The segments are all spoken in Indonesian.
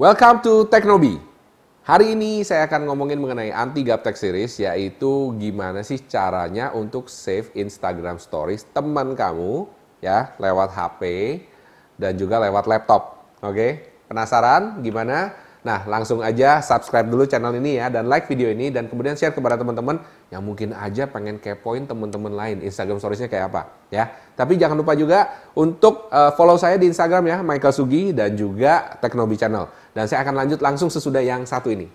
Welcome to Teknobi. Hari ini saya akan ngomongin mengenai anti gaptek series yaitu gimana sih caranya untuk save Instagram Stories teman kamu ya lewat HP dan juga lewat laptop. Oke, penasaran gimana? Nah, langsung aja subscribe dulu channel ini ya dan like video ini dan kemudian share kepada teman-teman yang mungkin aja pengen kepoin teman-teman lain Instagram Stories-nya kayak apa ya. Tapi jangan lupa juga untuk uh, follow saya di Instagram ya Michael Sugi dan juga Teknobi Channel. Dan saya akan lanjut langsung sesudah yang satu ini.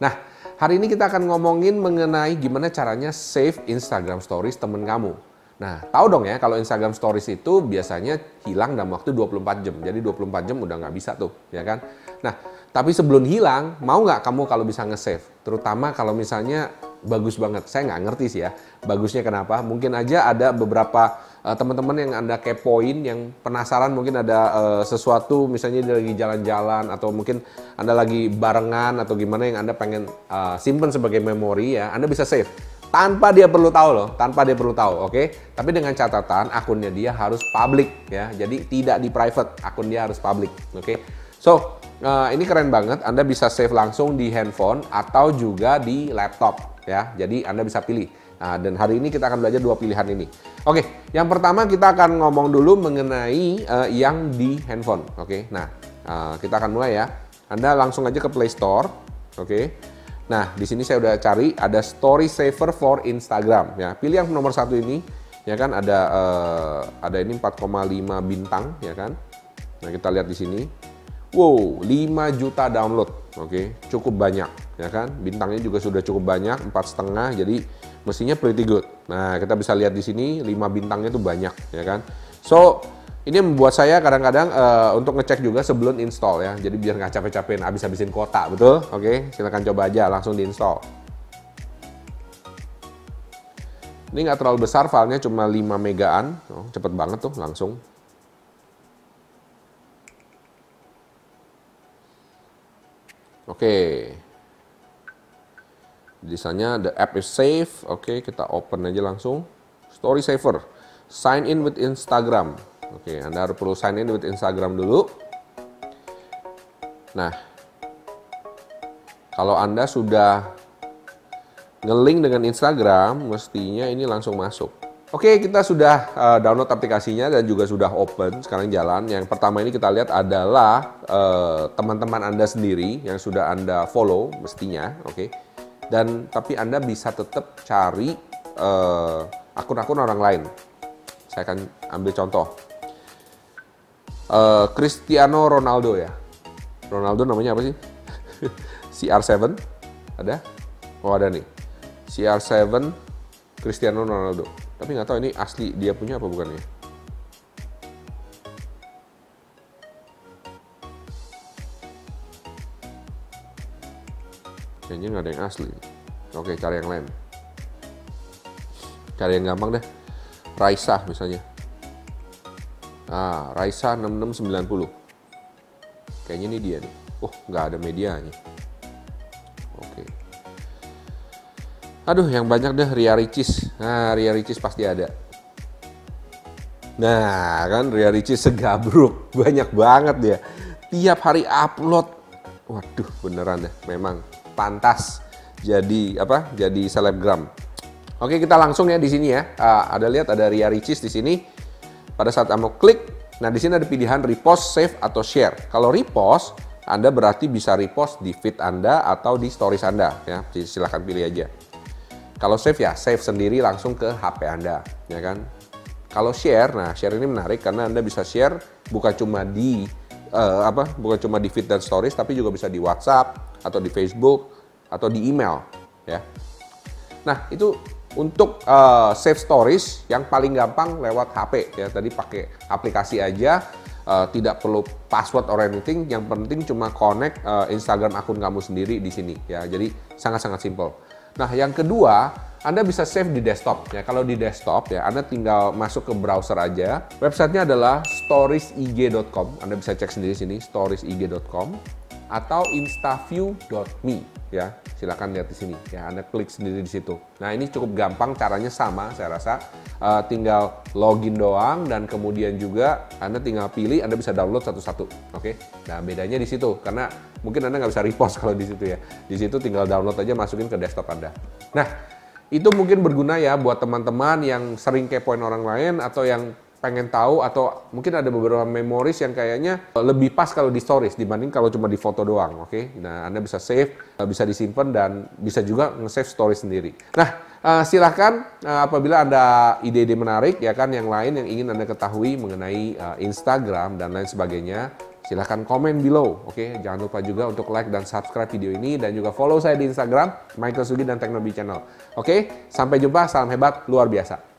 Nah, hari ini kita akan ngomongin mengenai gimana caranya save Instagram Stories temen kamu. Nah, tahu dong ya kalau Instagram Stories itu biasanya hilang dalam waktu 24 jam. Jadi 24 jam udah nggak bisa tuh, ya kan? Nah, tapi sebelum hilang, mau nggak kamu kalau bisa nge-save? Terutama kalau misalnya bagus banget. Saya nggak ngerti sih ya, bagusnya kenapa. Mungkin aja ada beberapa uh, teman-teman yang Anda kepoin, yang penasaran mungkin ada uh, sesuatu, misalnya dia lagi jalan-jalan, atau mungkin Anda lagi barengan, atau gimana yang Anda pengen uh, simpen sebagai memori ya, Anda bisa save tanpa dia perlu tahu loh, tanpa dia perlu tahu, oke? Okay? Tapi dengan catatan akunnya dia harus public ya, jadi tidak di private, akun dia harus public, oke? Okay? So uh, ini keren banget, Anda bisa save langsung di handphone atau juga di laptop ya, jadi Anda bisa pilih. Nah, dan hari ini kita akan belajar dua pilihan ini. Oke, yang pertama kita akan ngomong dulu mengenai uh, yang di handphone, oke? Nah, uh, kita akan mulai ya. Anda langsung aja ke Play Store, oke? Nah, di sini saya udah cari ada Story Saver for Instagram ya. Pilih yang nomor satu ini ya kan ada uh, ada ini 4,5 bintang ya kan. Nah, kita lihat di sini. Wow, 5 juta download. Oke, cukup banyak ya kan. Bintangnya juga sudah cukup banyak, empat setengah. Jadi mestinya pretty good. Nah, kita bisa lihat di sini 5 bintangnya itu banyak ya kan. So, ini membuat saya kadang-kadang uh, untuk ngecek juga sebelum install ya. Jadi biar nggak capek-capekin habis-habisin kuota, betul? Oke, silakan coba aja langsung diinstal. Ini nggak terlalu besar, filenya cuma 5 megaan. Oh, cepet banget tuh langsung. Oke. Desainnya the app is safe. Oke, kita open aja langsung. Story Saver. Sign in with Instagram. Oke, Anda harus perlu sign in with Instagram dulu. Nah, kalau Anda sudah ngelink dengan Instagram, mestinya ini langsung masuk. Oke, kita sudah uh, download aplikasinya dan juga sudah open. Sekarang jalan. Yang pertama ini kita lihat adalah teman-teman uh, Anda sendiri yang sudah Anda follow mestinya, oke. Dan tapi Anda bisa tetap cari akun-akun uh, orang lain. Saya akan ambil contoh. Uh, Cristiano Ronaldo ya. Ronaldo namanya apa sih? CR7 ada? Oh ada nih. CR7 Cristiano Ronaldo. Tapi nggak tahu ini asli dia punya apa bukan ya? Kayaknya nggak ada yang asli. Oke, cari yang lain. Cari yang gampang deh. Raisa misalnya. Ah, Raisa 6690. Kayaknya ini dia nih. Oh, nggak ada medianya. Oke. Aduh, yang banyak deh Ria Ricis. Nah, Ria Ricis pasti ada. Nah, kan Ria Ricis segabruk. Banyak banget dia. Tiap hari upload. Waduh, beneran deh. Memang pantas jadi apa? Jadi selebgram. Oke, kita langsung ya di sini ya. Uh, ada lihat ada Ria Ricis di sini. Pada saat Anda klik, nah di sini ada pilihan repost, save atau share. Kalau repost, Anda berarti bisa repost di feed Anda atau di stories Anda ya. Silahkan pilih aja. Kalau save ya save sendiri langsung ke HP Anda, ya kan? Kalau share, nah share ini menarik karena Anda bisa share bukan cuma di uh, apa? Bukan cuma di feed dan stories tapi juga bisa di WhatsApp atau di Facebook atau di email, ya. Nah, itu untuk uh, save stories yang paling gampang lewat HP ya. Tadi pakai aplikasi aja, uh, tidak perlu password or anything. Yang penting cuma connect uh, Instagram akun kamu sendiri di sini ya. Jadi sangat-sangat simple. Nah, yang kedua, Anda bisa save di desktop ya. Kalau di desktop ya, Anda tinggal masuk ke browser aja. Websitenya adalah storiesig.com. Anda bisa cek sendiri sini storiesig.com. atau instaview.me ya. Silakan lihat di sini ya. Anda klik sendiri di situ. Nah, ini cukup gampang caranya sama saya rasa. Uh, tinggal login doang dan kemudian juga Anda tinggal pilih Anda bisa download satu-satu. Oke. Okay? Nah, bedanya di situ karena mungkin Anda nggak bisa repost kalau di situ ya. Di situ tinggal download aja masukin ke desktop Anda. Nah, itu mungkin berguna ya buat teman-teman yang sering kepoin orang lain atau yang pengen tahu atau mungkin ada beberapa memories yang kayaknya lebih pas kalau di stories dibanding kalau cuma di foto doang, oke? Okay? Nah, Anda bisa save, eh, bisa disimpan dan bisa juga nge-save story sendiri. Nah, uh, silahkan apabila ada ide-ide menarik ya kan yang lain yang ingin Anda ketahui mengenai Instagram dan lain sebagainya, silahkan komen below, oke? Okay? Jangan lupa juga untuk like dan subscribe video ini dan juga follow saya di Instagram Michael Sugi dan Teknobi Channel. Oke, okay? sampai jumpa, salam hebat, luar biasa.